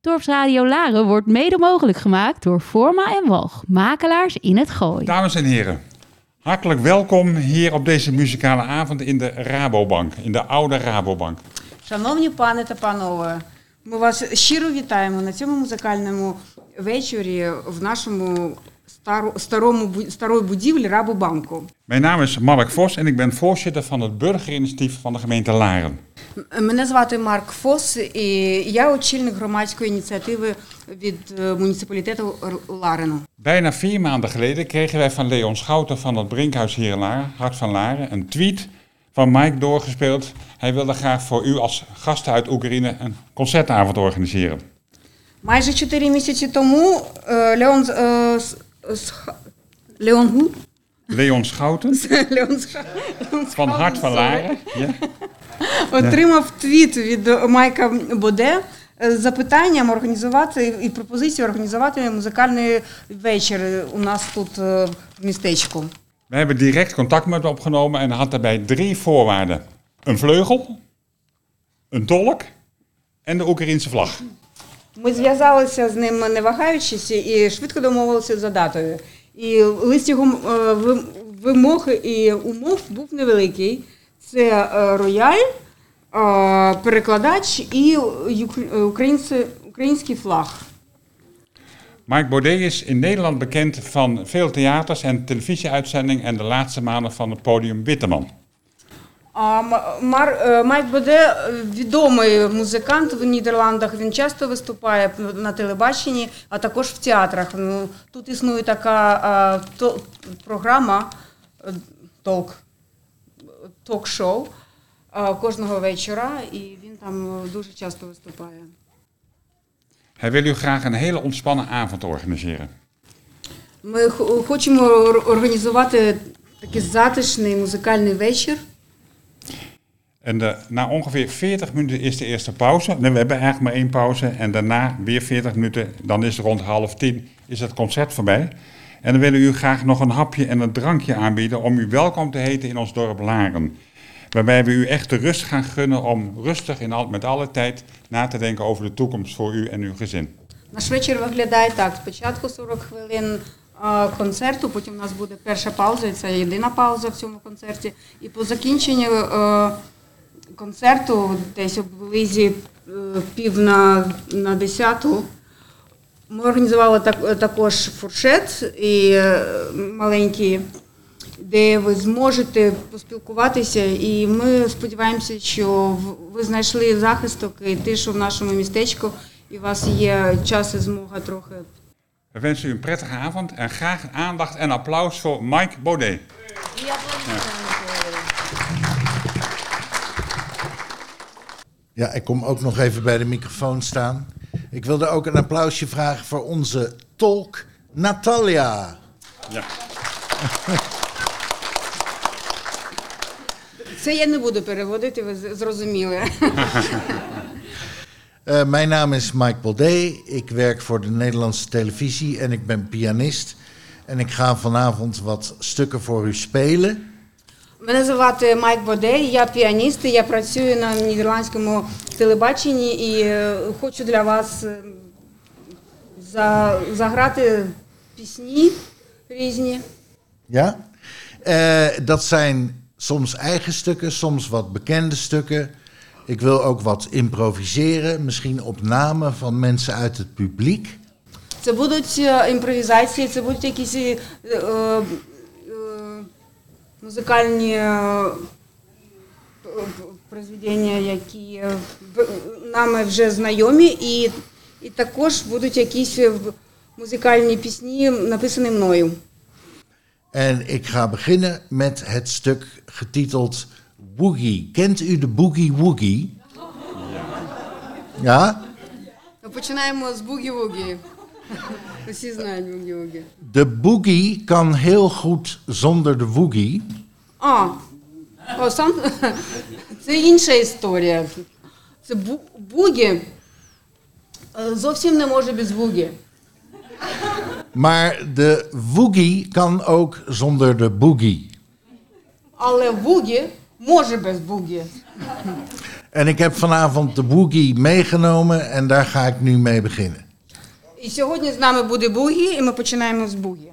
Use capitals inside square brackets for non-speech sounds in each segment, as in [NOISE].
Dorpsradio Laren wordt mede mogelijk gemaakt door Forma en Walg, makelaars in het Gooi. Dames en heren, hartelijk welkom hier op deze muzikale avond in de Rabobank, in de oude Rabobank. Шановні пани та панове, ми вас щиро вітаємо на цьому музикальному вечорі в нашому стару, старому бу- старої будівлі Рабобанку. Mijn naam is Mark Vos en ik ben voorzitter van het burgerinitiatief van de gemeente Laren. М- Мене звати Марк Фос, і я очільник громадської ініціативи від е, муніципалітету Р- Ларену. Bijna vier maanden geleden kregen wij van Leon Schouten van het Brinkhuis hier in Laren, Hart van Laren, een tweet van Mike doorgespeeld. Hij wilde graag voor u als gasten uit Oekraïne een concertavond organiseren. Майже чотири місяці тому е, Леон з- е, з- з Ха- Леон Гу? Leon Schouten [LAUGHS] Леон з Ха- Леон з van Hart van Хаусу. Laren. Ja. [LAUGHS] отримав твіт від Майка Боде з запитанням організувати і пропозицією організувати музикальний вечір у нас тут е, в містечку. We hebben direct contact met hem opgenomen en had daarbij drie voorwaarden. Een vleugel, een tolk en de Oekraïense vlag. Ми зв'язалися з ним не вагаючись і швидко домовилися за датою. І лист його е, вимог і умов був невеликий. Це е, рояль, е, перекладач і український флаг. Mike Baudet is in Nederland bekend van veel theaters en televisieuitzendingen en de laatste maanden van het podium Witteman. Е, Майк Боде відомий музикант в Нідерландах. Він часто виступає на телебаченні, а також в театрах. Ну, Тут існує така програма толк, ток-шоу а, кожного вечора, і він там е, дуже часто виступає. Hij wil u graag een hele ontspannen avond organiseren. Ми х- хочемо ор- організувати такий затишний музикальний вечір. En de, na ongeveer 40 minuten is de eerste pauze. Nee, we hebben eigenlijk maar één pauze. En daarna weer 40 minuten. Dan is het rond half tien is het concert voorbij. En dan willen we u graag nog een hapje en een drankje aanbieden om u welkom te heten in ons dorp Laren. Waarbij we u echt de rust gaan gunnen om rustig in al, met alle tijd na te denken over de toekomst voor u en uw gezin. Наш вечір виглядає так: спочатку 40 хвилин а, концерту, потім у нас буде перша пауза, і це єдина пауза в цьому концерті. І по закінченню е, концерту, десь облизі е, пів на, на десяту, Ми організували так, також фуршет і е, маленький, де ви зможете поспілкуватися. І ми сподіваємося, що в- ви знайшли захисток і тишу в нашому містечку, і у вас є час і змога трохи. We wensen u een prettige avond en graag aandacht en applaus voor Mike Baudet. Ja, ik kom ook nog even bij de microfoon staan. Ik wilde ook een applausje vragen voor onze tolk Natalia. Ja. [LAUGHS] Це я не буду переводити, ви з- зрозуміли. [LAUGHS] Eh, mijn naam is Mike Baudet. Ik werk voor de Nederlandse televisie en ik ben pianist. En ik ga vanavond wat stukken voor u spelen. Мене звати Майк Боде, я піаніст, і я працюю на нідерландському телебаченні і е, хочу для вас е, за, заграти пісні різні. Ja? Eh, dat zijn soms eigen stukken, soms wat bekende stukken. Ik wil ook wat improviseren, misschien op namen van mensen uit het publiek. Це будуть е, імпровізації, це будуть якісь е, е, е, музикальні е, произведення, які в- нами вже знайомі, і, і також будуть якісь музикальні пісні, написані мною. En ik ga beginnen met het stuk getiteld Woogie. Kent u de Boogie Woogie? Ja? Починаємо з бугі-вугі. [LAUGHS] Усі знають бугі-вугі. De boogie kan heel goed zonder de woogie. А, о, сам [LAUGHS] це інша історія. Це бу, бугі е, зовсім не може без бугі. Maar de woogie kan ook zonder de boogie. Але бугі може без бугі. En ik heb vanavond de boogie meegenomen en daar ga ik nu mee beginnen. І сьогодні з нами буде бугі, і ми починаємо з бугі.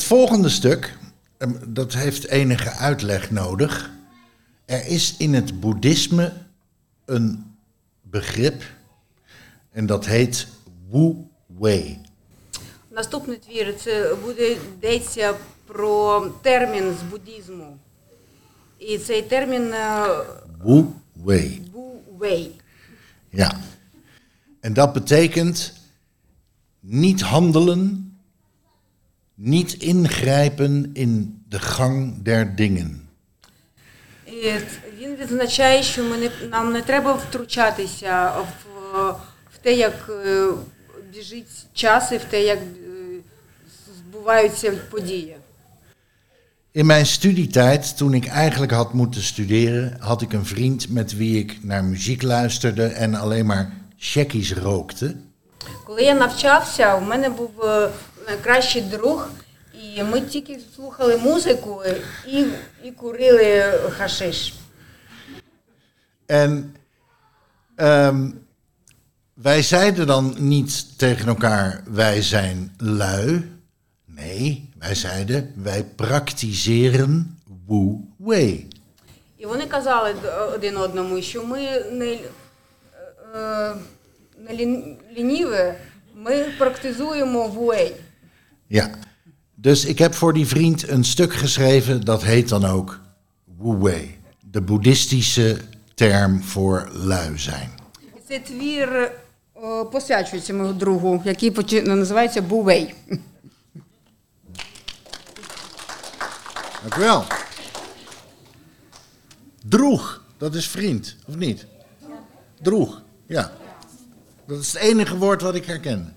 het volgende stuk, ehm, dat heeft enige uitleg nodig. Er is in het boeddhisme een begrip en dat heet Wu Wei. Наступний твір це буде йдеться про термін з буддізму. І цей термін е, Wu Wei. бу-вей. Ja. En dat betekent niet handelen, niet ingrijpen in de gang der dingen. І він відзначає, що ми не, нам не треба втручатися в, в те, як е, біжить час і в те, як е, збуваються події. In mijn studietijd, toen ik eigenlijk had moeten studeren, had ik een vriend met wie ik naar muziek luisterde en alleen maar checkies rookte. Коли я навчався, у мене був е, найкращий друг, і ми тільки слухали музику і, і курили хашиш. En ehm, wij zeiden dan niet tegen elkaar, wij zijn lui. Nee, wij zeiden, wij praktiseren Wu Wei. І вони казали д- один одному, що ми не, е, не лін- лініві, ми практизуємо вуей. Ja, dus ik heb voor die vriend een stuk geschreven, dat heet dan ook Wu Wei. De boeddhistische term voor lui zijn. І цей твір е, посвячується моєму другу, який почи- називається Бувей. Dank u wel. Droeg, dat is vriend, of niet? Droeg, ja. Dat is het enige woord wat ik herkende.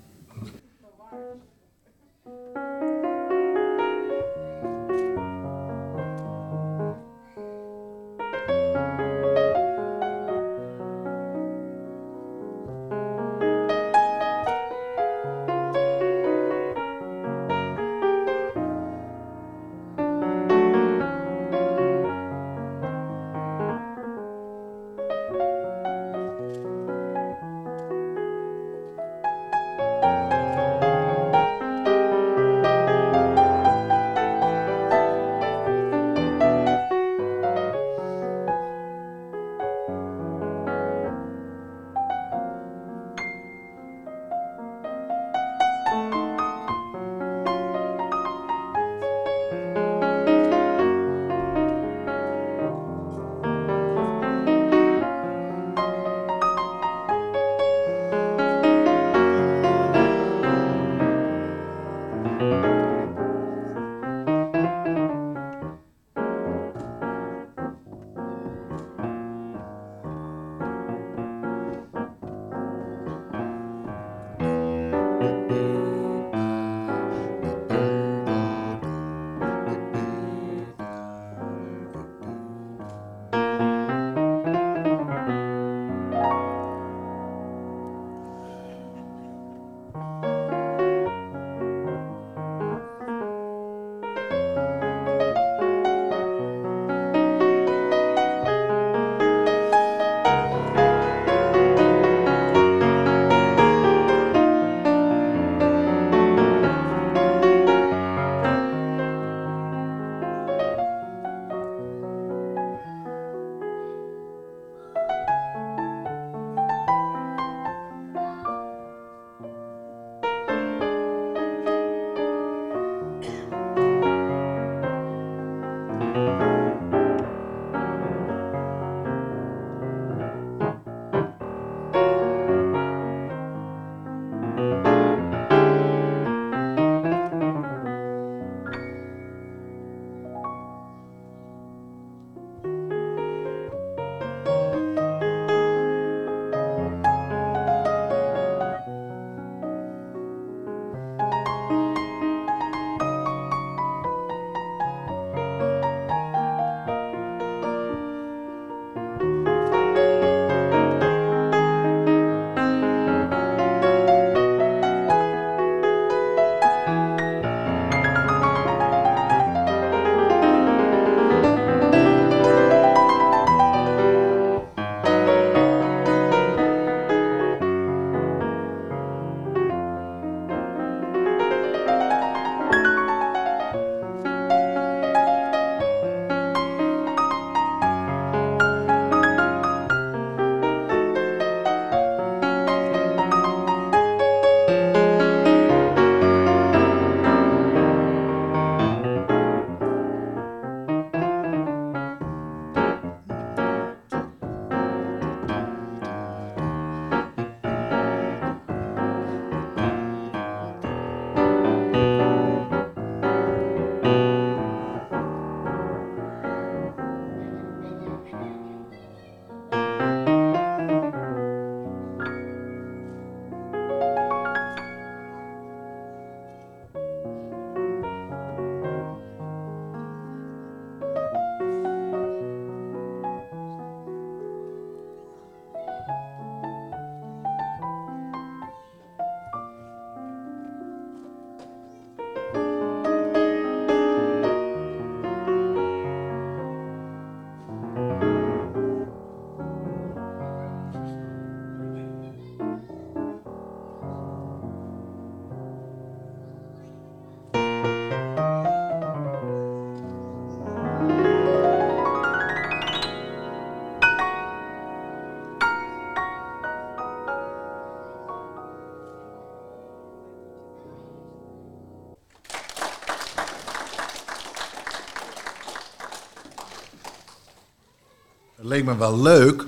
leek me wel leuk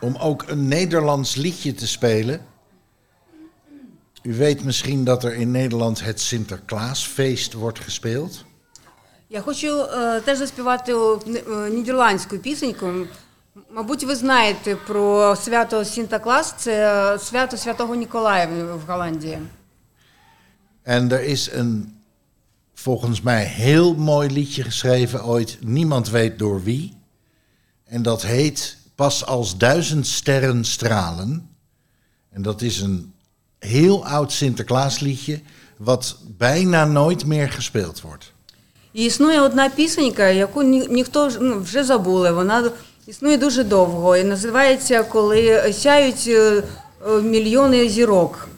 om ook een Nederlands liedje te spelen. U weet misschien dat er in Nederland het Sinterklaasfeest wordt gespeeld. Я хочу е, теж заспівати е, нідерландську пісеньку. М- Мабуть, ви знаєте про свято Сінтаклас, це е, свято Святого Ніколая в в Голландії. En er is een volgens mij heel mooi liedje geschreven ooit. Niemand weet door wie. En dat heet Pas als duizend sterren stralen. En dat is een heel oud Sinterklaasliedje. Wat bijna nooit meer gespeeld wordt. І існує одна пісенька, яку ні, ніхто ж, ну, вже забули. Вона існує дуже довго і називається Коли сяють е, е, мільйони зірок.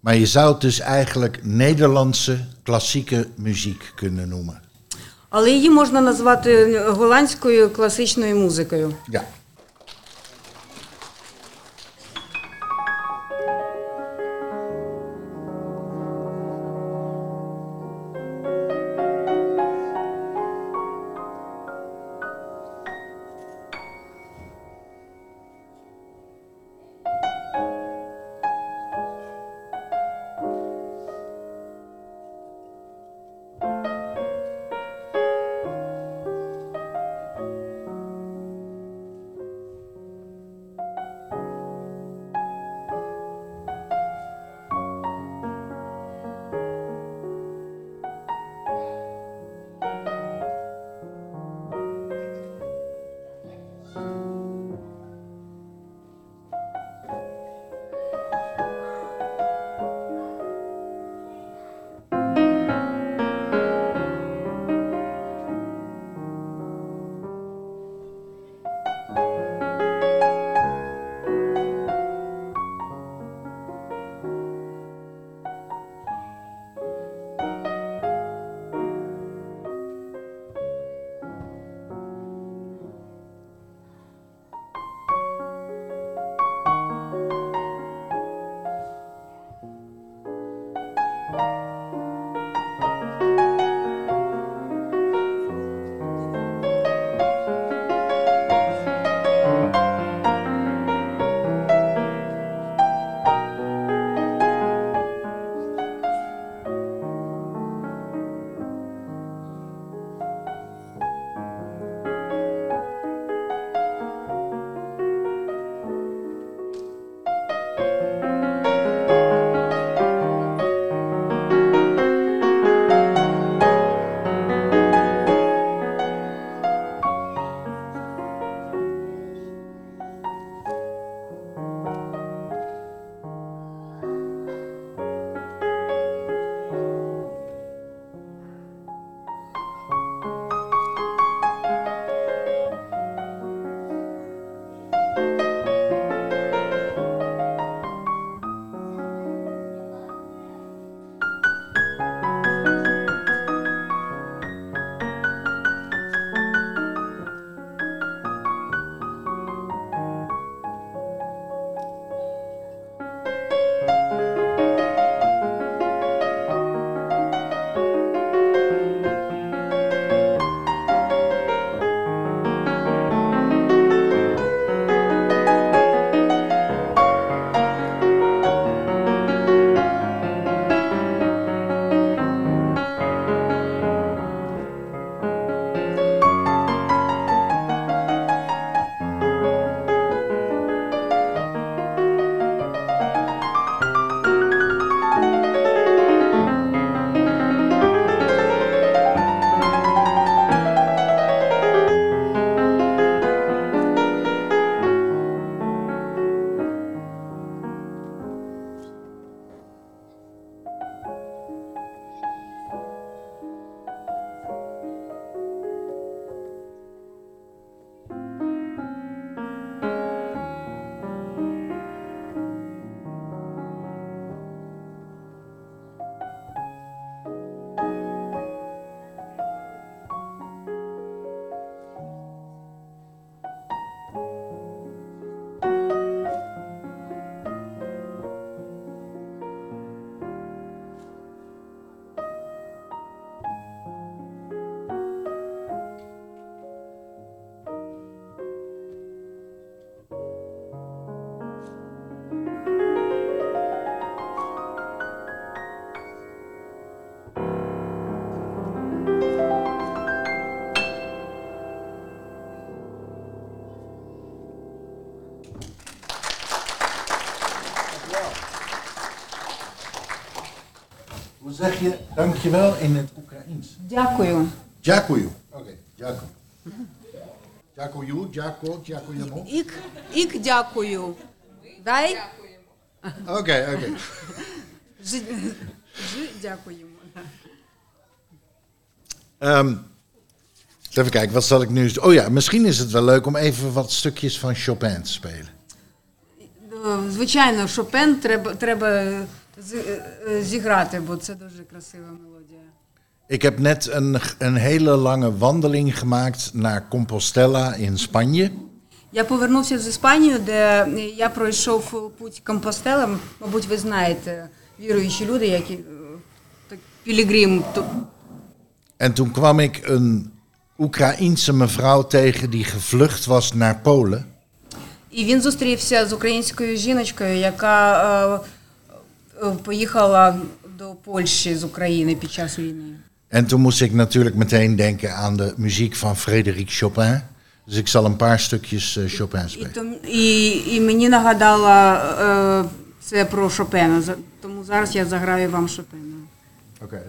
Maar je zou het dus eigenlijk Nederlandse klassieke muziek kunnen noemen. Але її можна назвати голландською класичною музикою. Ja. zeg je dankjewel in het Oekraïens? Дякую. Дякую. Oké, дякую. Дякую, дякую, дякуємо. Ik, ik дякую. Wij Oké, oké. жи, жи дякуємо. Ehm, even kijken, wat zal ik nu... Oh ja, misschien is het wel leuk om even wat stukjes van Chopin te spelen. Е, Звичайно, Шопен треба, треба з- е, зіграти, бо це дуже красива мелодія. Ik heb net een, een hele lange wandeling gemaakt naar Compostela in Spanje. Я повернувся з Іспанії, де я пройшов путь Компостела. Мабуть, ви знаєте, віруючі люди, які е, так, пілігрим. то- En toen kwam ik een Oekraïense mevrouw tegen die gevlucht was naar Polen. І він зустрівся з українською жіночкою, яка е, е, поїхала до Польщі з України під час війни. En toen moest ik natuurlijk meteen denken aan de muziek van Frédéric Chopin. Dus ik zal een paar stukjes eh, Chopin І, spelen. том, і, і мені нагадала е, це про Шопена. За- Тому зараз я заграю вам Шопена. Oké.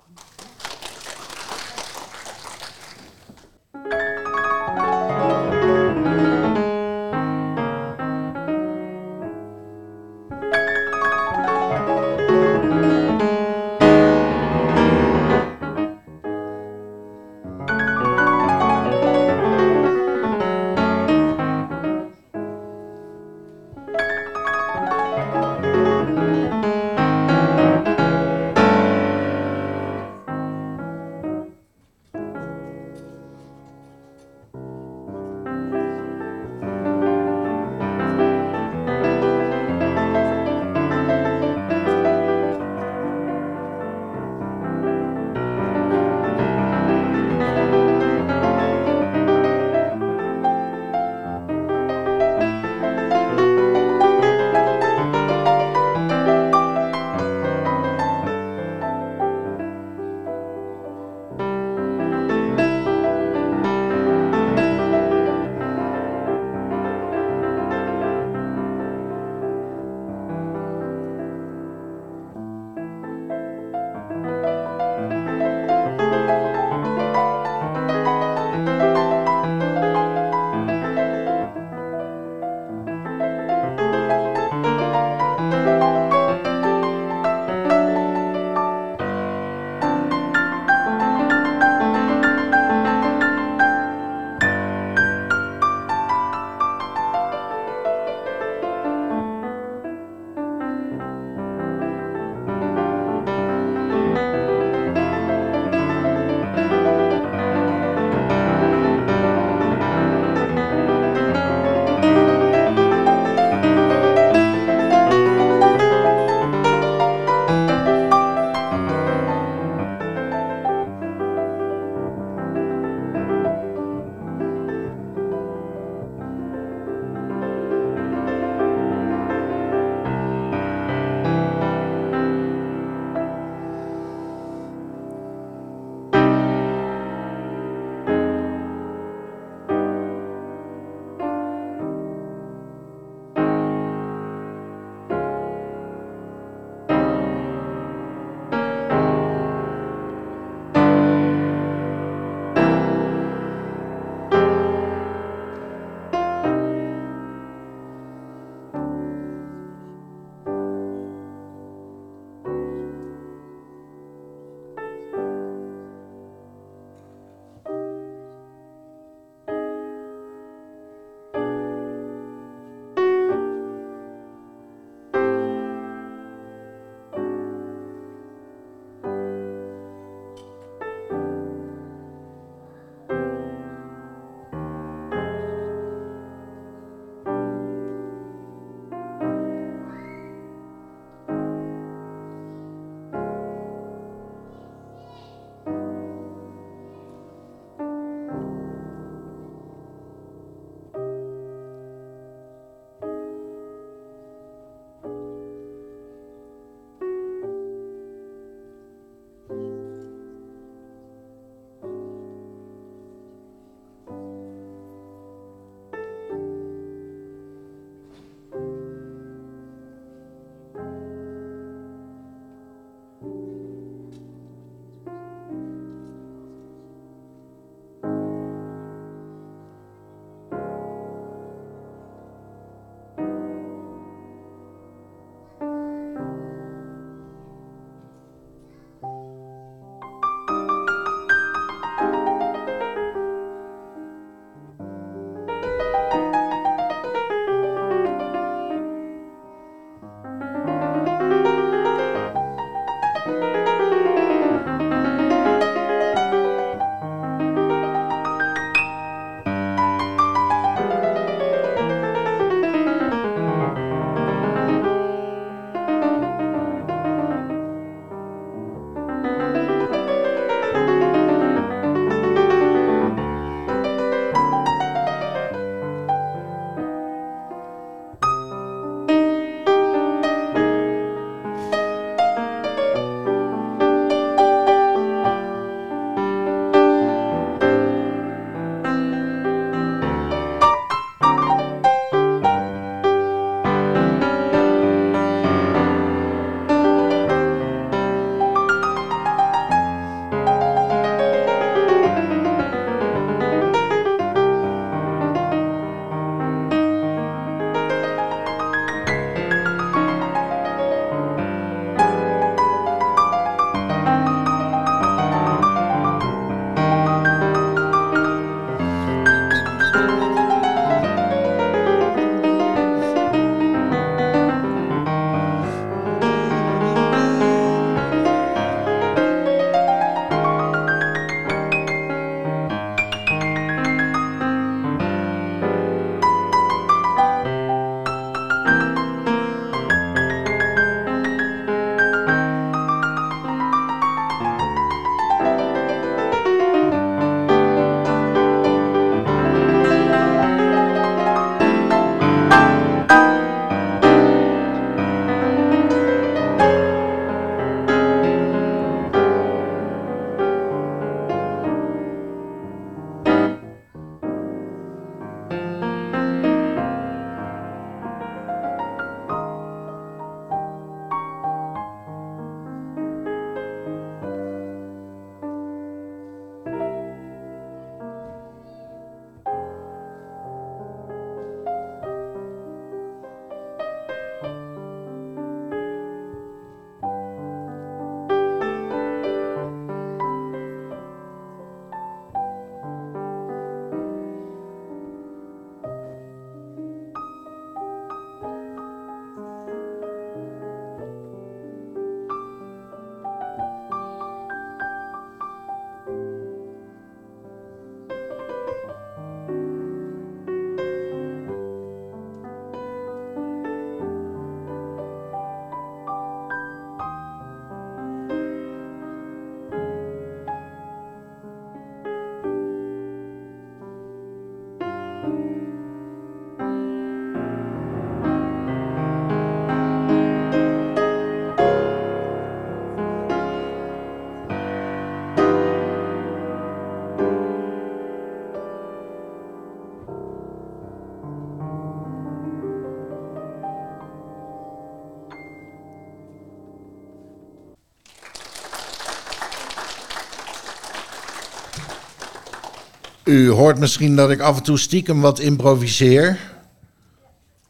U hoort misschien dat ik af en toe stiekem wat improviseer.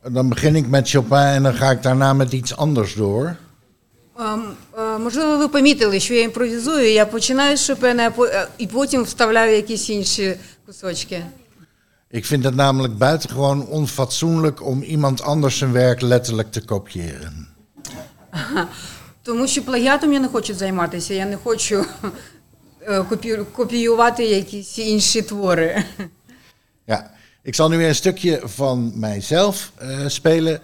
Dan begin ik met Chopin en dan ga ik daarna met iets anders door. Ем, е, Можливо, ви помітили, що я імпровізую, я починаю з Шопена, а по- е, і потім вставляю якісь інші кусочки. Ik vind het namelijk buitengewoon onfatsoenlijk om iemand anders zijn werk letterlijk te kopiëren. Тому що плагіатом я не хочу займатися, я не хочу е, копію- копіювати якісь інші твори. [LAUGHS] Ja, ik zal nu weer een stukje van mijzelf eh, spelen.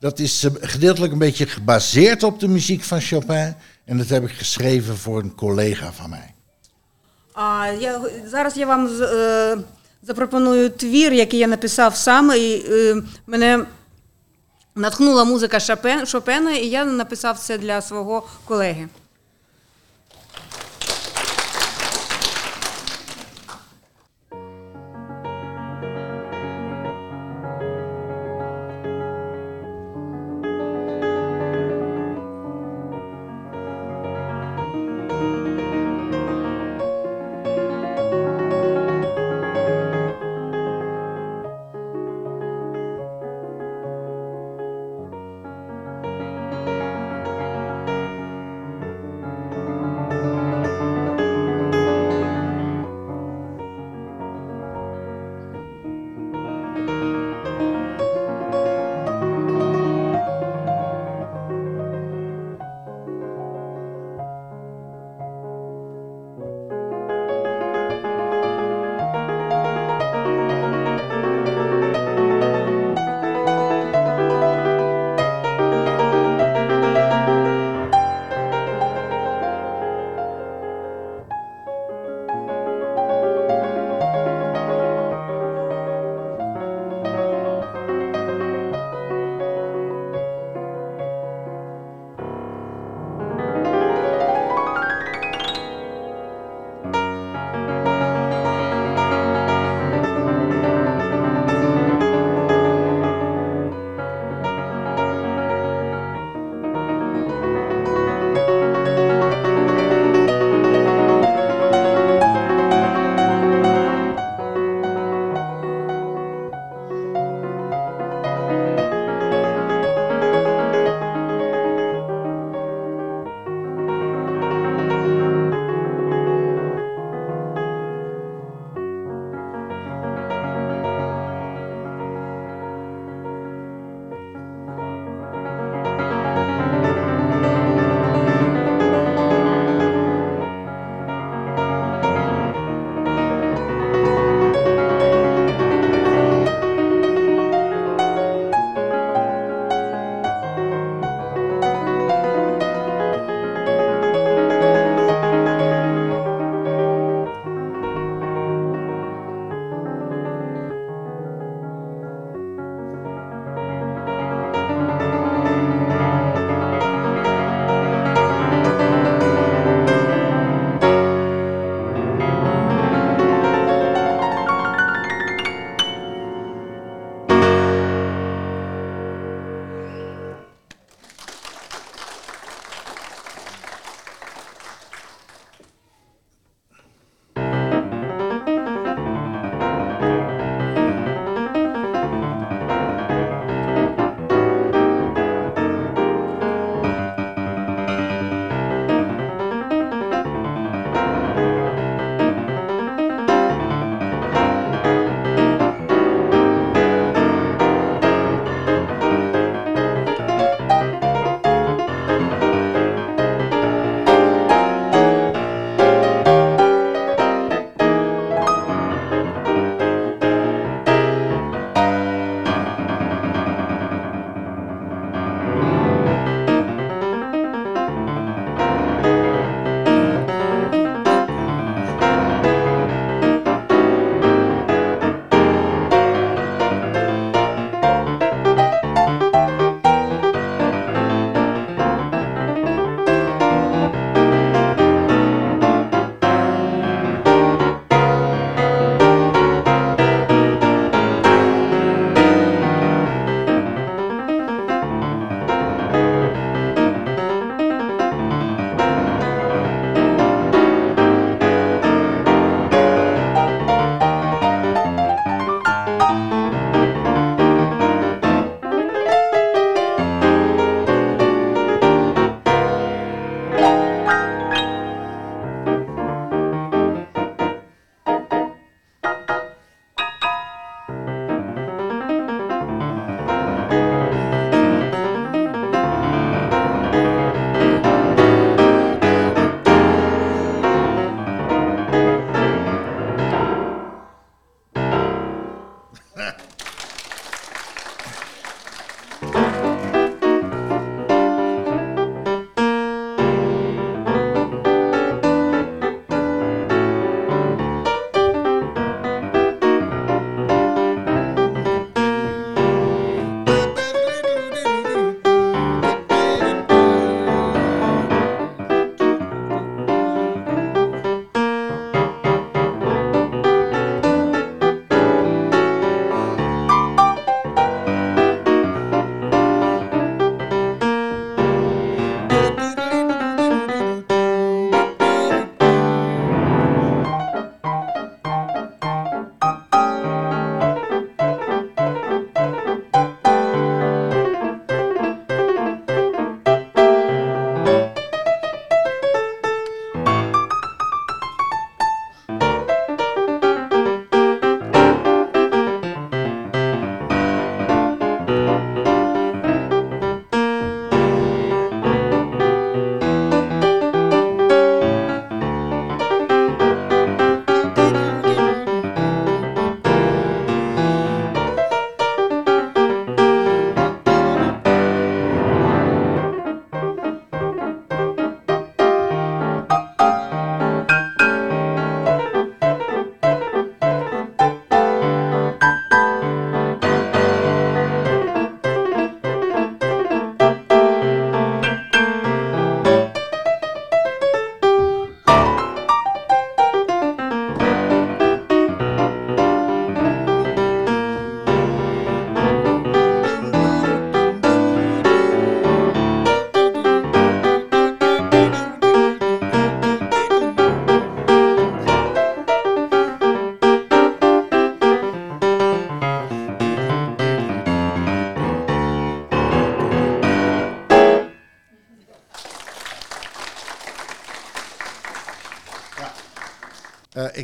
Dat is eh, gedeeltelijk een beetje gebaseerd op de muziek van Chopin. En dat heb ik geschreven voor een collega van mij. А я, зараз я вам з- е, запропоную твір, який я написав сам, і е, мене натхнула музика Шопен, Шопена, і я написав це для свого колеги.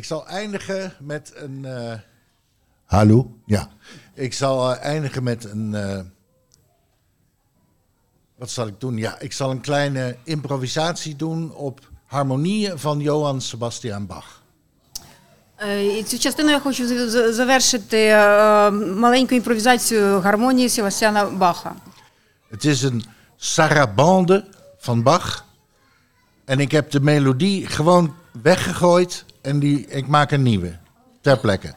zal eindigen met een. eh, Hallo? Ja. Ik zal eh, eindigen met een. eh, wat zal ik doen? Ja, ik zal een kleine improvisatie doen op harmonieën van Johann Sebastian Bach. Е, І цю частину я хочу з- з- завершити е, маленьку імпровізацію гармонії Севастьяна Баха. Het is een sarabande van Bach. En ik heb de melodie gewoon weggegooid en die, ik maak een nieuwe. Ter plekke.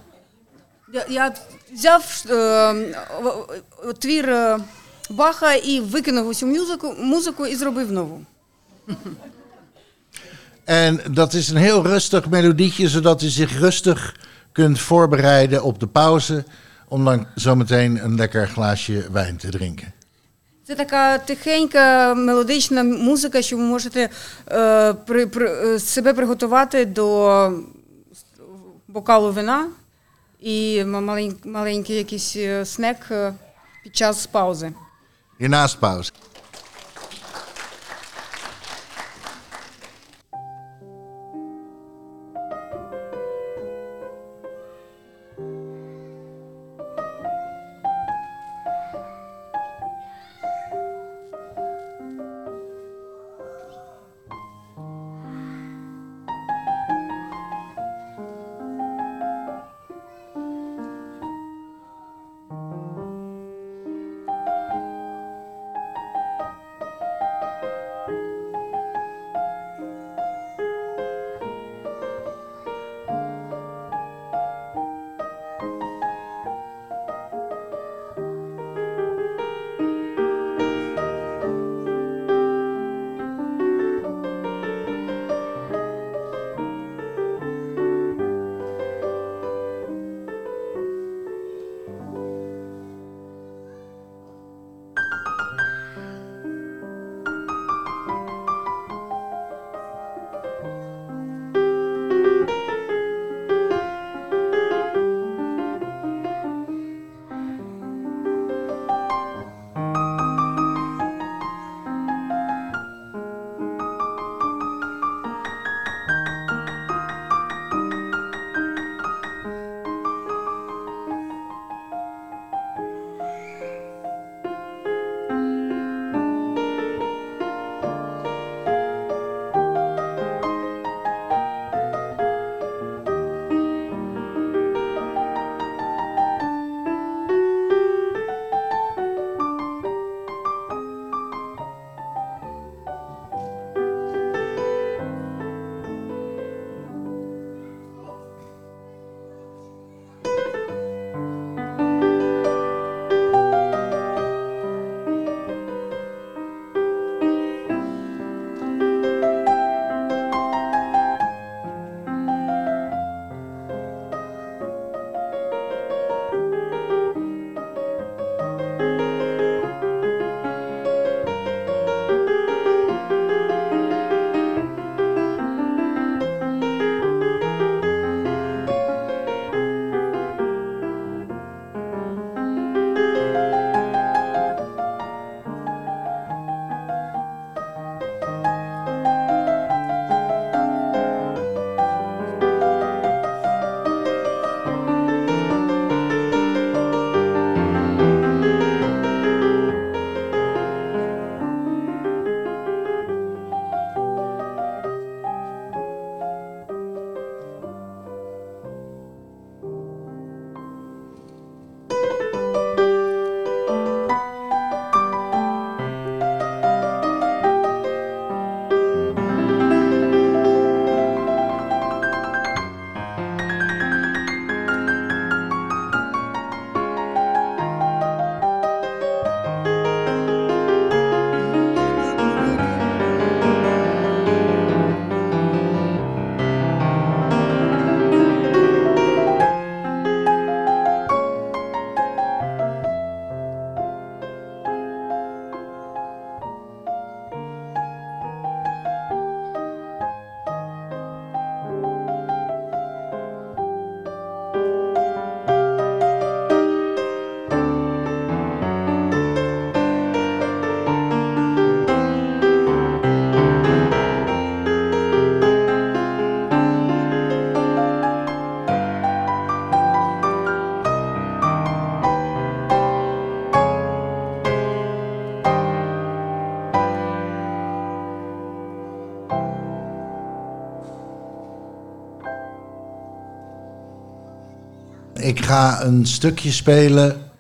Я, я взяв е, в- в- твір е, Баха і викинув усю музику, музику і зробив нову. En dat is een heel rustig melodietje, zodat u zich rustig kunt voorbereiden op de pauze. Om dan zometeen een lekker glaasje wijn te drinken. Це така тихенька мелодична музика, що ви можете е, при, при, е, себе приготувати до бокалу вина і маленький, маленький якийсь е, снек е, під час паузи. І нас pauze. ik ga een stukje spelen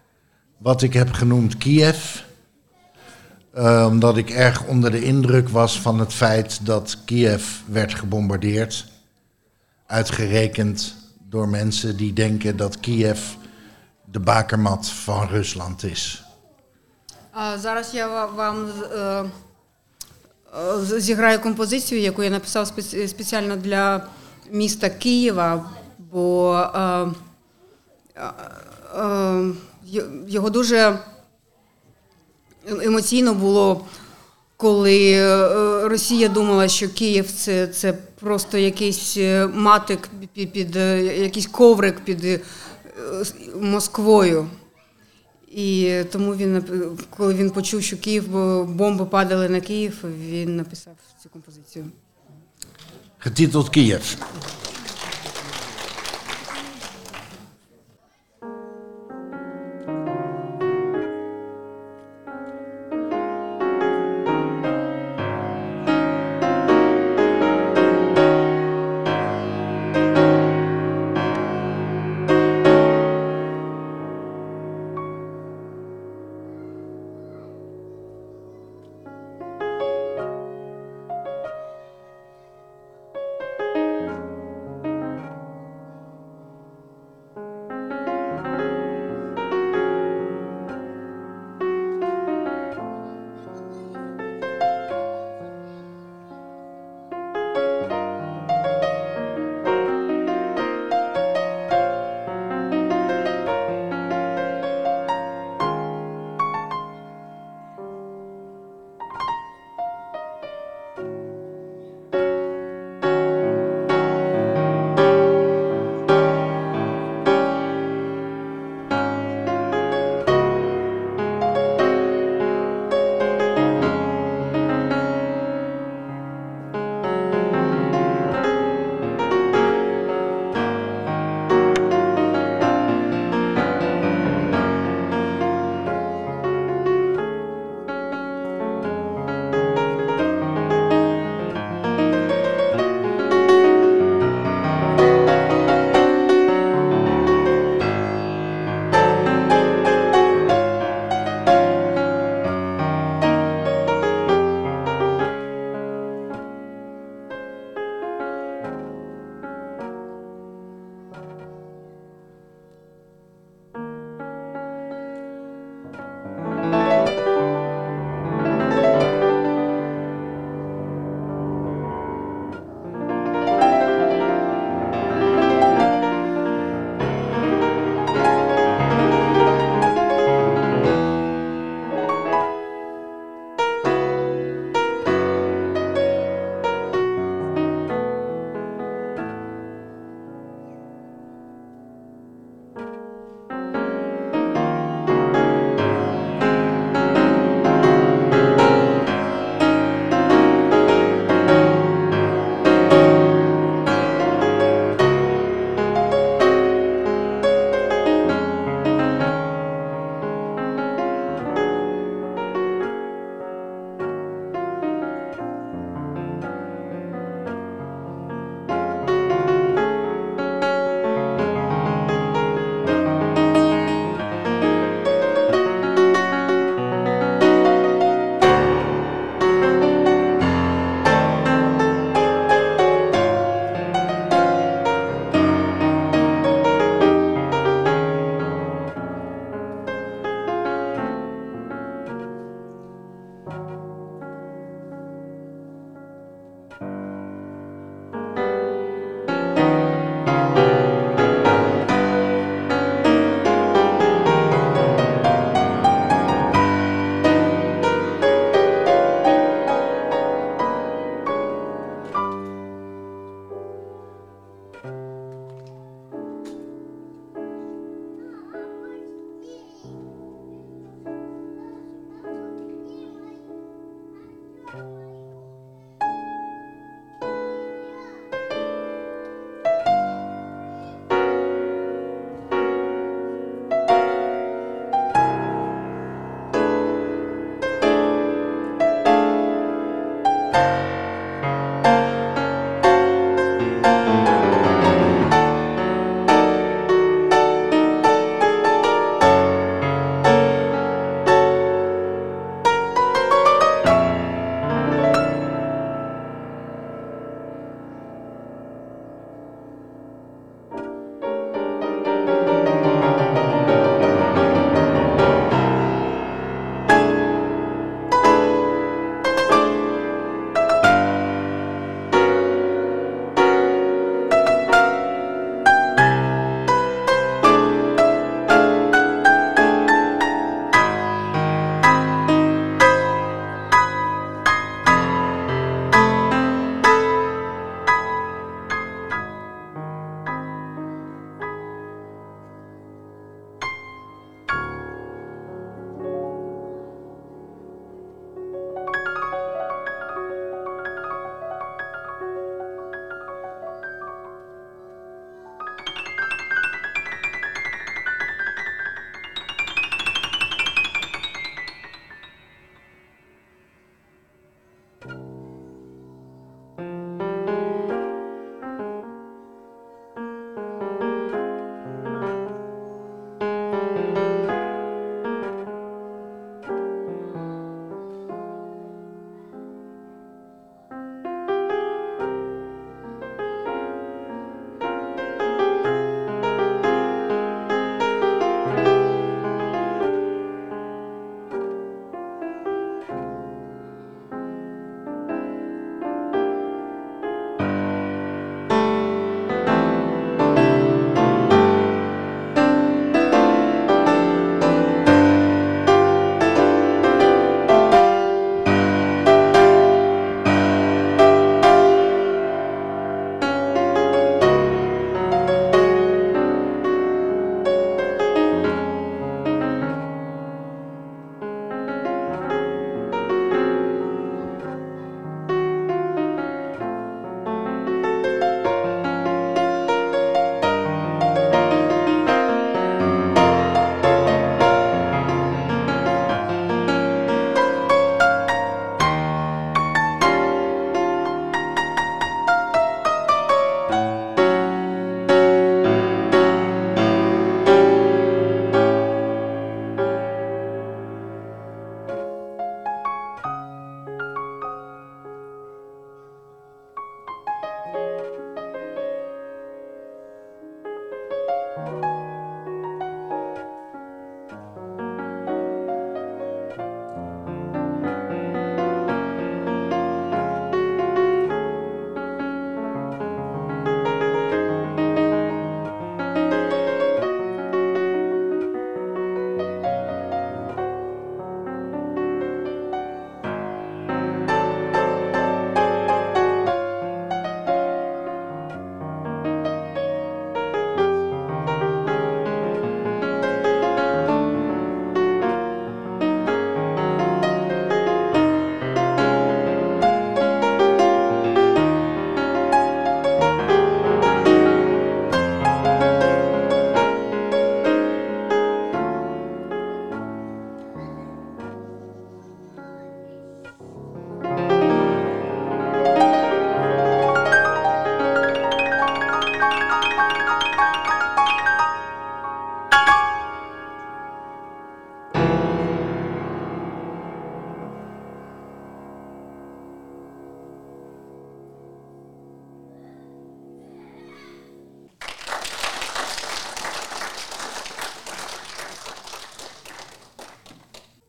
wat ik heb genoemd Kiev. Eh, omdat ik erg onder de indruk was van het feit dat Kiev werd gebombardeerd. Uitgerekend door mensen die denken dat Kiev de bakermat van Rusland is. А зараз я ва- вам е, е, з- зіграю композицію, яку я написав спеці- спеціально для міста Києва, бо е, е, е, й- його дуже емоційно було, коли е, Росія думала, що Київ це, це просто якийсь е, матик під, під е, якийсь коврик під е, Москвою. І тому він, коли він почув, що Київ бомби падали на Київ, він написав цю композицію. Getiteld Kiev.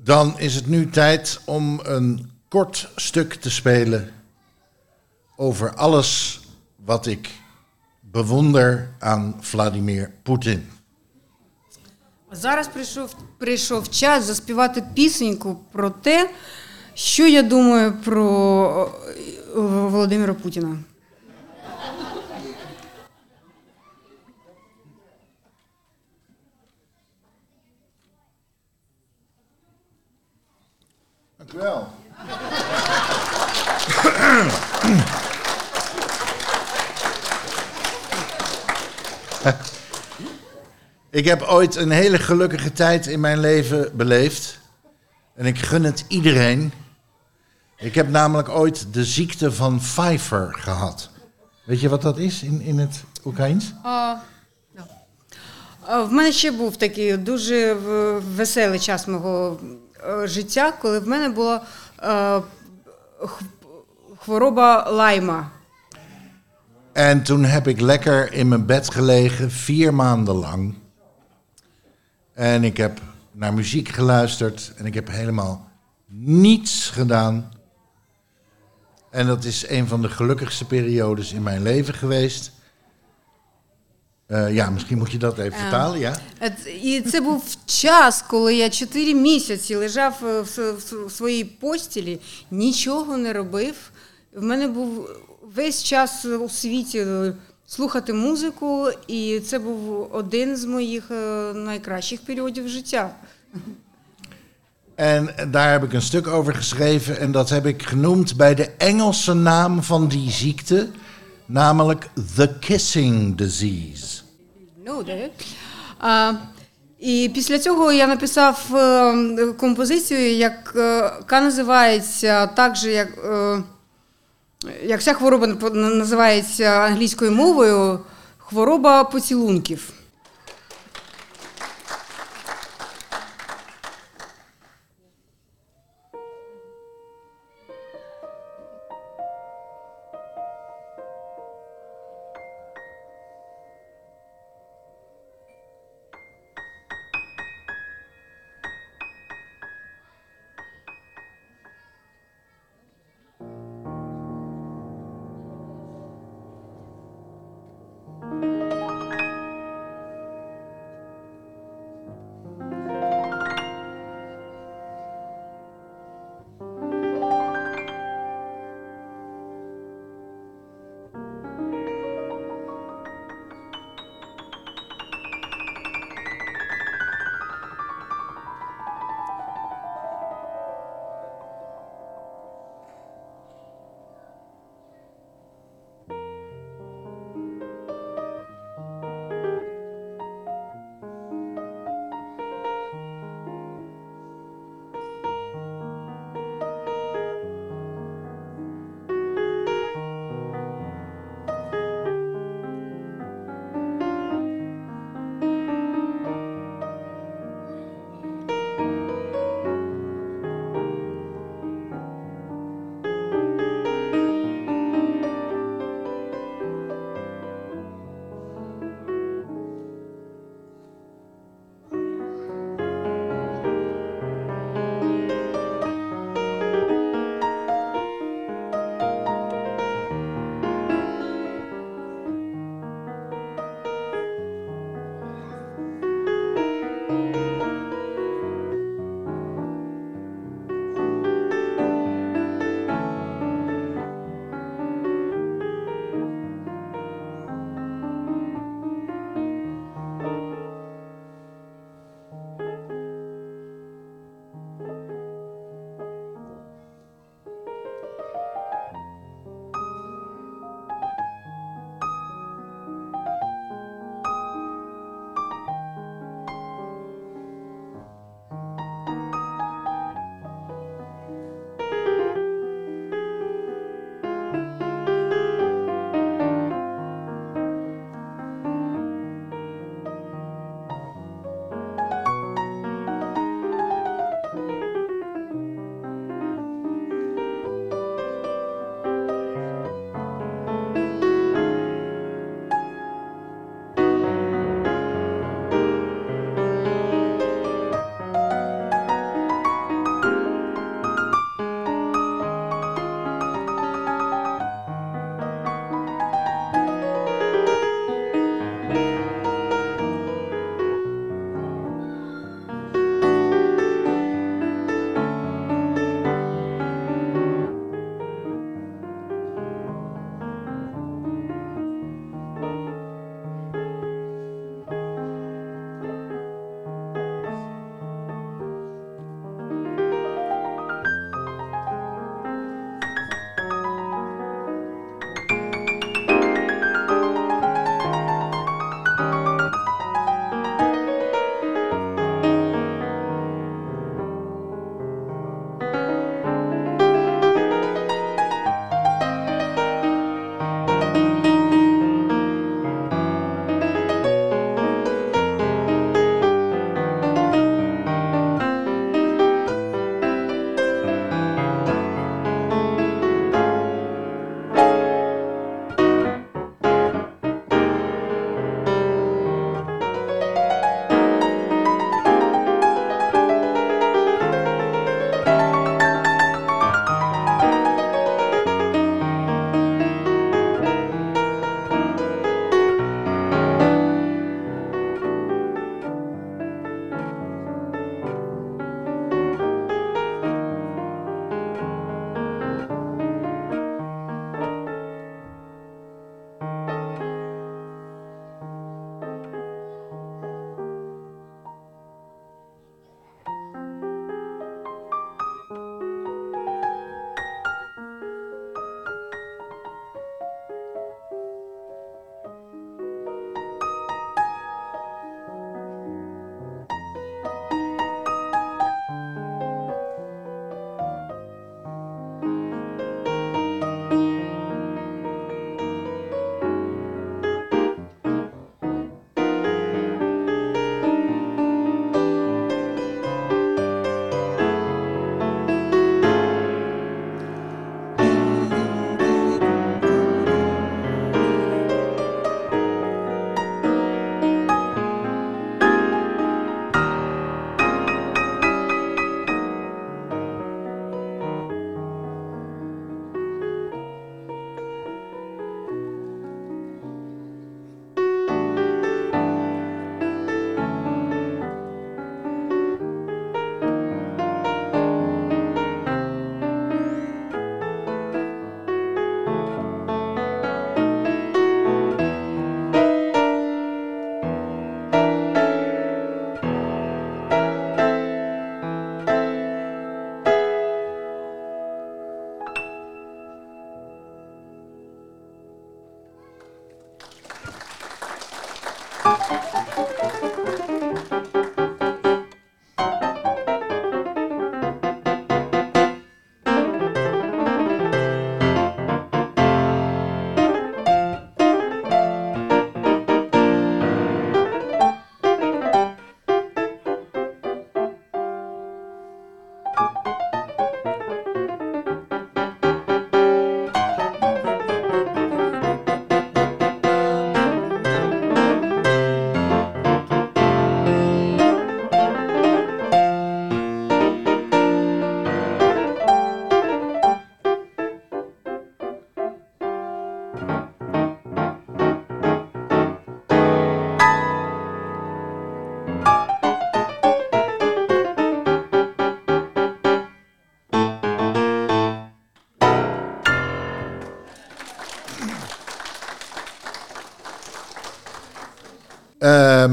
Dan is het nu tijd om een kort stuk te spelen over alles wat ik bewonder aan Vladimir Poetin. Зараз прийшов, прийшов час заспівати пісеньку про те, що я думаю про е, Володимира Путіна. Ik heb ooit een hele gelukkige tijd in mijn leven beleefd. En ik gun het iedereen. Ik heb namelijk ooit de ziekte van Pfeiffer gehad. Weet je wat dat is in, in het Oekraïens? А, да. А, В мене ще був такий дуже в- веселий час мого е, життя, коли в мене була е, х- хвороба лайма. En toen heb ik lekker in mijn bed gelegen, vier maanden lang. En ik heb naar muziek geluisterd en ik heb helemaal niets gedaan. En dat is een van de gelukkigste periodes in mijn leven geweest. Eh, ja, misschien moet je dat even vertalen, ja? Ет- І це був час, коли я чотири місяці лежав е, в с- в с- в своїй постілі, нічого не робив. В мене був весь час у світі е, слухати музику, і це був один з моїх е, найкращих періодів життя. En daar heb ik een stuk over geschreven en dat heb ik genoemd bij de Engelse naam van die ziekte, namelijk the kissing disease. Ну, де? І після цього я написав е, композицію, е, яка називається так же, як, е, як ця хвороба називається англійською мовою хвороба поцілунків.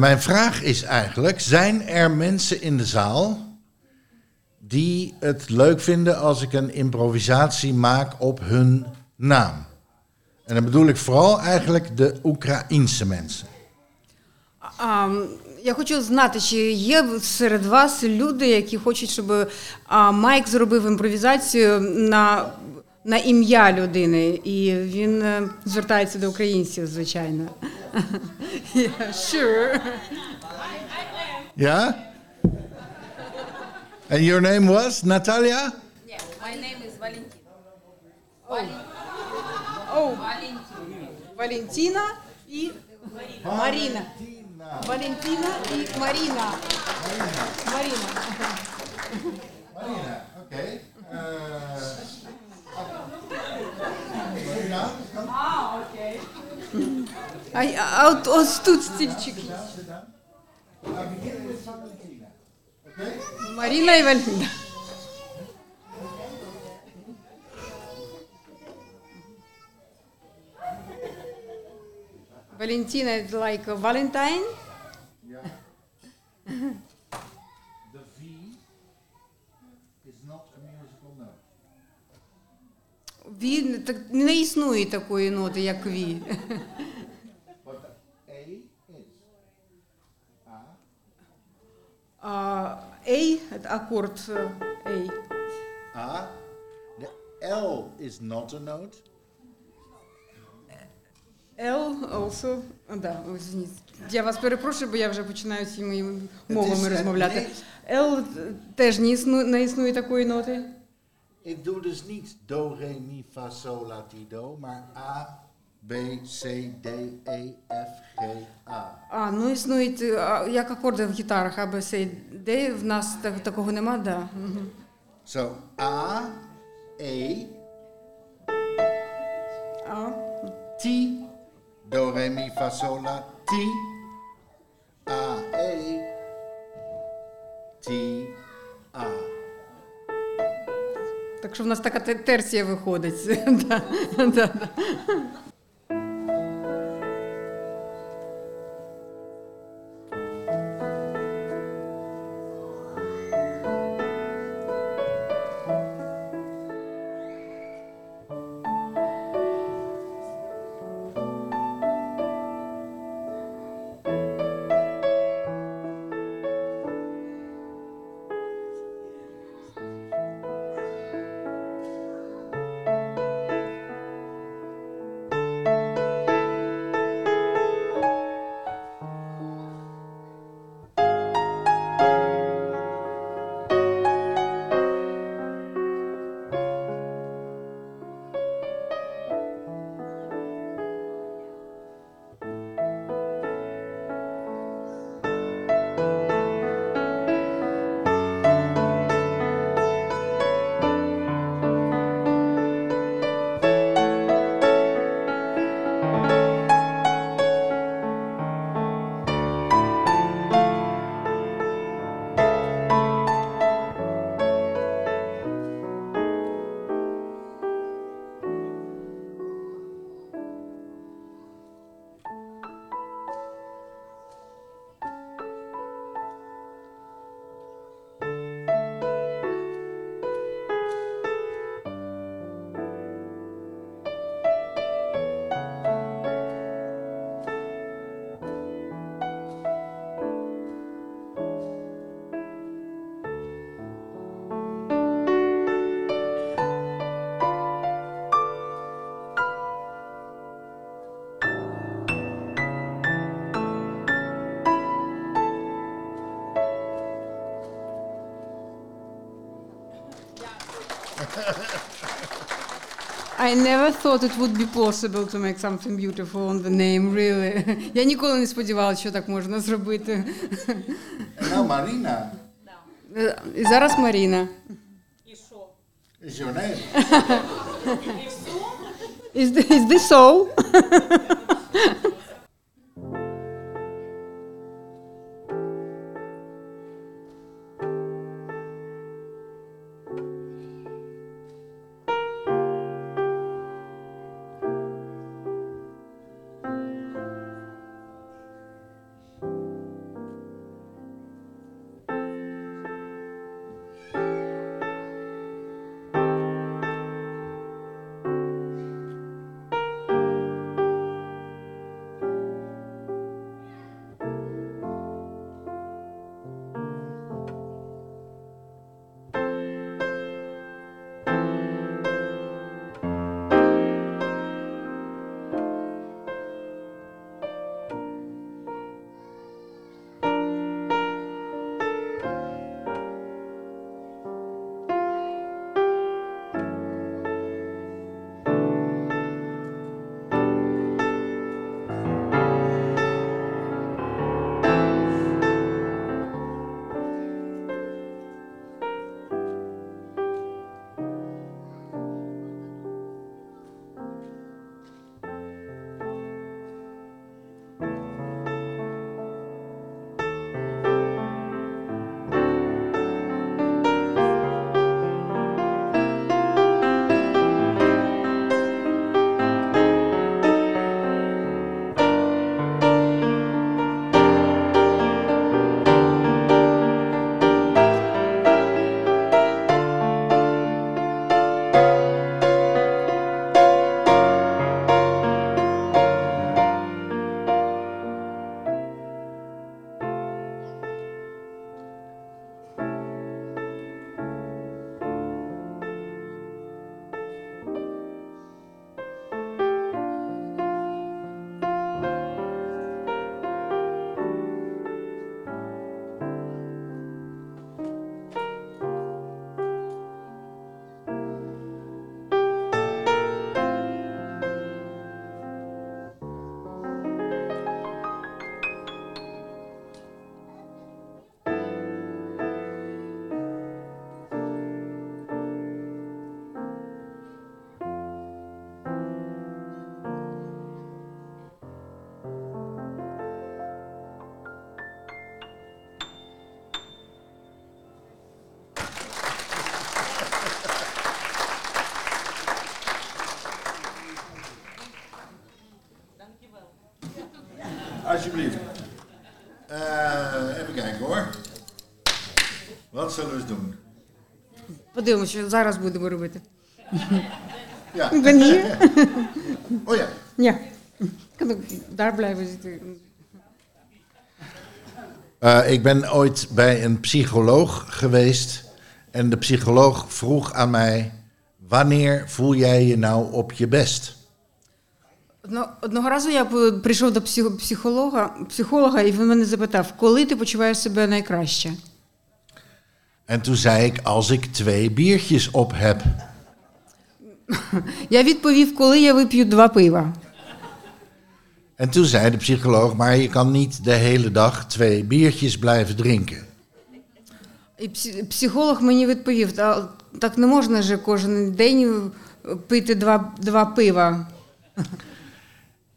mijn vraag is eigenlijk: zijn er mensen in de zaal die het leuk vinden als ik een improvisatie maak op hun naam? En dan bedoel ik vooral eigenlijk de Oekraïense mensen. А, я хочу знати, чи є серед вас люди, які хочуть, щоб а, Майк зробив імпровізацію на, на ім'я людини. І він е, звертається до українців, звичайно. [LAUGHS] Yeah, sure. Ja? And your name was Natalia? Yeah, my name is Valentina. Oh, Валентина і Маріна. Валентина і Маріна. Маріна. Marina, oké. А, а от ось тут стільчики. Маріна і Валентина. Valentina is like a Valentine. The Він так не існує такої ноти, як ві. А це акорд е, A. A. The L is not a note. L also. А, Да. Я вас перепрошую, бо я вже починаю цими мовами розмовляти. [LAUGHS] L теж не існує, не існує такої ноти. Ik doe dus niet do, re, mi, fa, sol, la, ti, do, maar A, B, C, D, E, F, G, A. А, ну існують е, а, як акорди в гітарах, А, Б, С, Д, в нас так, такого нема, да. Мгм. So A, E, А, T, do, re, mi, fa, sol, la, ti, A, E, T, A. так що в нас така терсія виходить. [LAUGHS] I never thought it would be possible to make something beautiful on the name, really. Я ніколи не сподівалася, що так можна зробити. Nou Marina Е, І зараз Маріна. is your name. Is this so? alsjeblieft. Eh, even kijken hoor. Wat zullen we eens doen? Подивимося, що зараз будемо робити. Ja. Ik ben hier. Oh ja. Ja. Kan ook daar blijven zitten. Eh, ik ben ooit bij een psycholoog geweest. En de psycholoog vroeg aan mij: Wanneer voel jij je nou op je best? Одно- Одного разу я п- прийшов до психо- психолога, психолога, і він мене запитав, коли ти почуваєш себе найкраще? En toen zei ik: Als ik twee biertjes op heb. Я відповів, коли я вип'ю два пива. En toen zei de psycholoog: Maar je kan niet de hele dag twee biertjes blijven drinken. І псі- психолог мені відповів, «Та так не можна же кожен день пити два, два пива.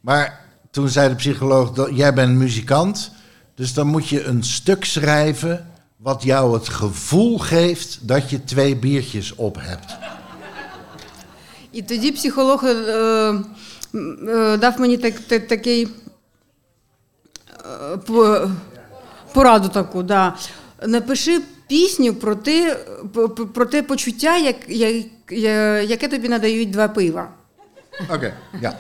Maar toen zei de psycholoog: "Dat- Jij bent muzikant, dus dan moet je een stuk schrijven. wat jou het gevoel geeft dat je twee biertjes op hebt. І тоді психолог е, м, е, дав мені так, так, такий е, по- пораду таку, да. Напиши пісню про те, про- про те почуття, як, як, яке тобі надають два пива. Oké, ja.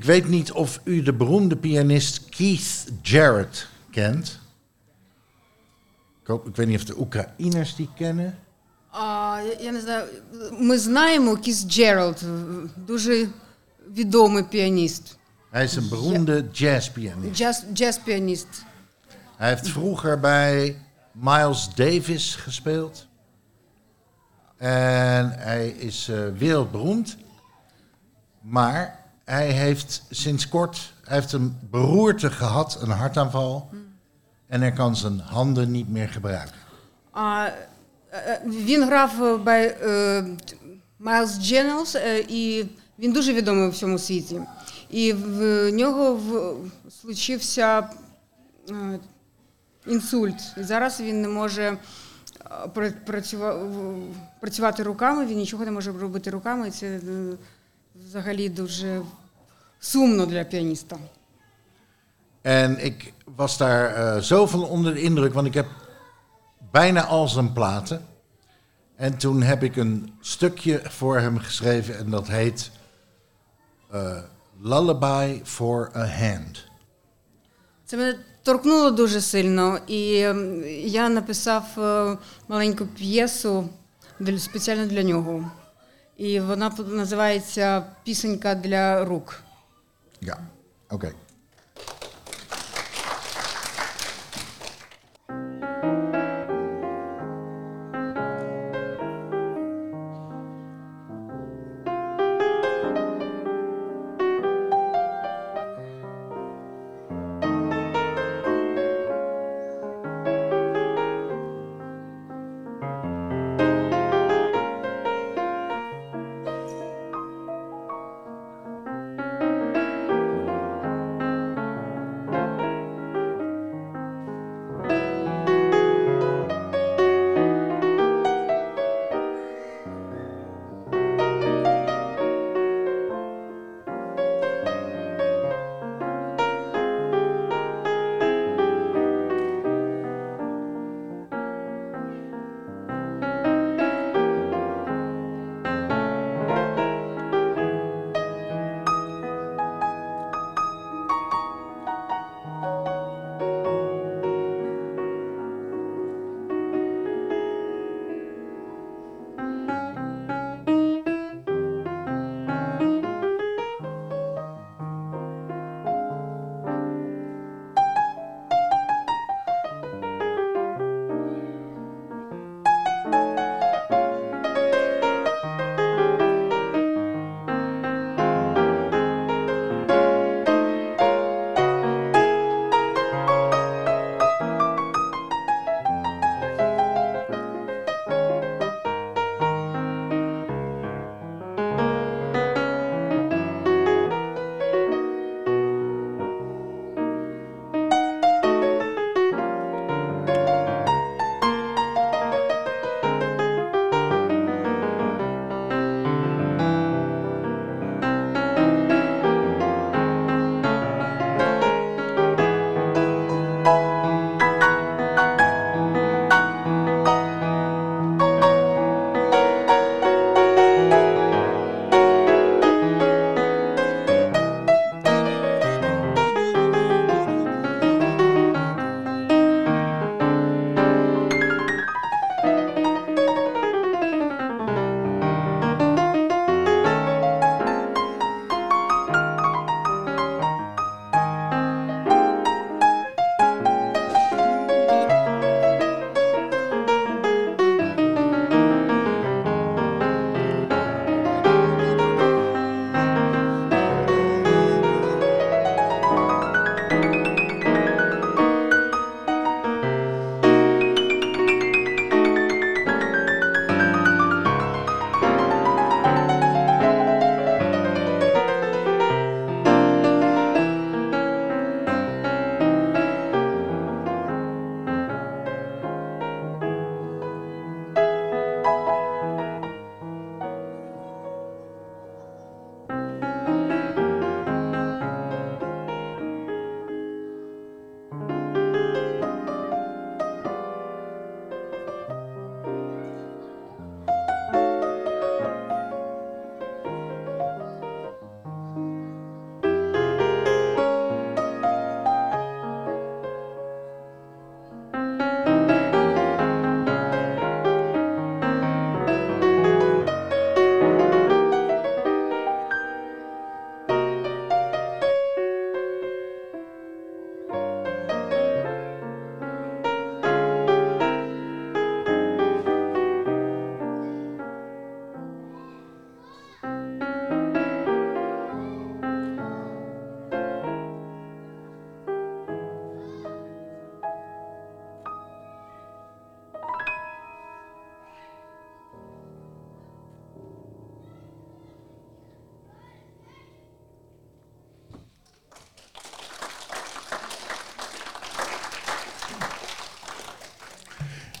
Ik weet niet of u de beroemde pianist Keith Jarrett kent. Ik, hoop, ik weet niet of de Oekraïners die kennen. А, я- я не знаю, ми знаємо Кіс Джеральд, дуже відомий піаніст, Hij is een beroemde jazzpianist. джаз, джаз-піаніст. Hij heeft vroeger bij Miles Davis gespeeld. En hij is eh, wereldberoemd. Maar hij heeft sinds kort hij heeft een beroerte gehad, een hartaanval. En hij kan zijn handen niet meer gebruiken. А, е, він грав bij е, Miles е, і він дуже відомий у всьому світі. І в нього в, случився е, інсульт. І зараз він не може е, пра- працюва- в- працювати руками, він нічого не може робити руками. І це е, взагалі дуже сумно для піаніста. En ik was daar eh, zo van onder de indruk, want ik heb bijna al zijn platen. En toen heb ik een stukje voor hem geschreven en dat heet eh, Lullaby for a Hand. Це мене торкнуло дуже сильно, і ем, я написав е, маленьку п'єсу для- спеціально для нього. І вона п- називається Пісенька для рук. Ja, oké.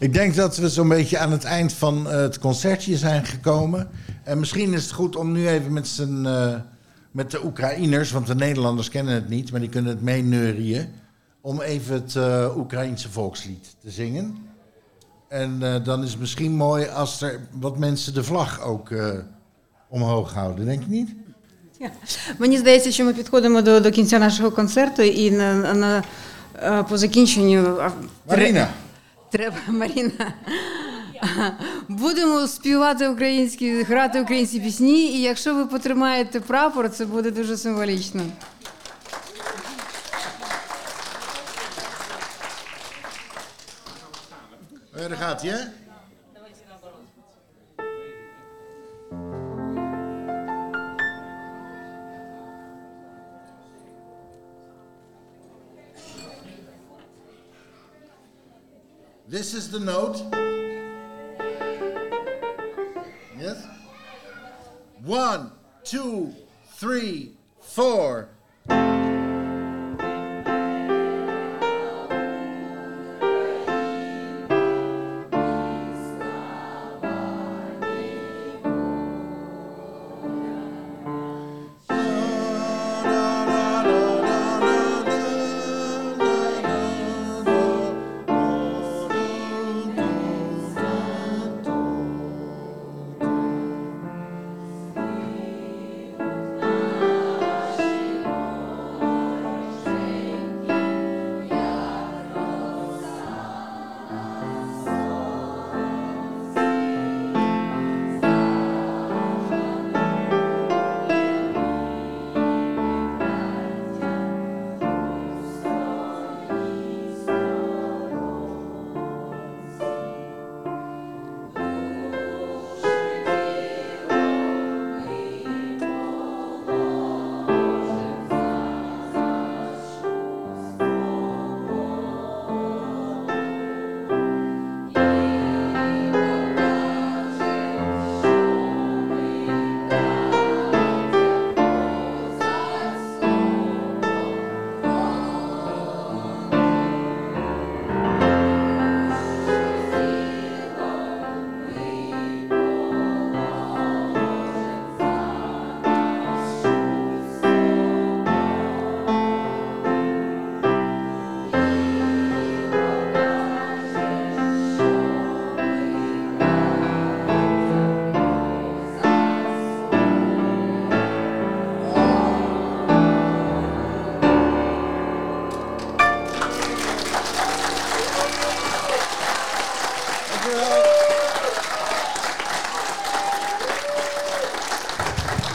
Ik denk dat we zo'n beetje aan het eind van eh, het concertje zijn gekomen. En misschien is het goed om nu even met, z'n, eh, met de Oekraïners, want de Nederlanders kennen het niet, maar die kunnen het meeneurien, om even het eh Oekraïense volkslied te zingen. En eh, dan is het misschien mooi als er wat mensen de vlag ook eh, omhoog houden, denk je niet? Мені здається, що ми підходимо до, до кінця нашого концерту, і на, на, е, по закінченню а, Marina. Треба, Маріна. Будемо співати українські, грати українські пісні, і якщо ви потримаєте прапор, це буде дуже символічно. Daar gaat hij, This is the note. Yes? One, two, three, four.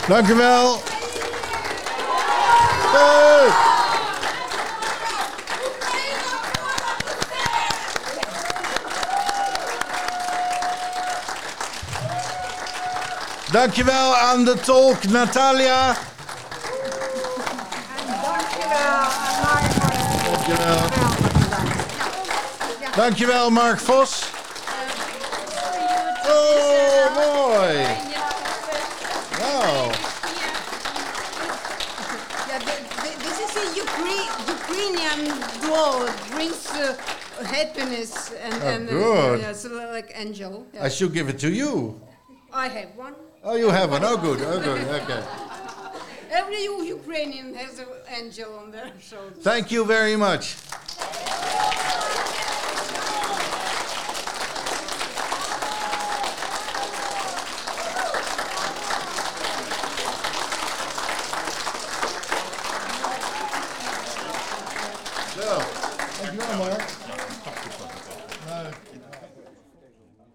Dank u wel. Hey. Dankjewel aan de tolk Natalia. Dankjewel. Dankjewel Mark Vos. And, Oh, and good. yeah, so like angel. I should give it to you. I have one. Oh, you have one. Oh, good. Oh, good. Okay. Every Ukrainian has an angel on their shoulder. Thank you very much.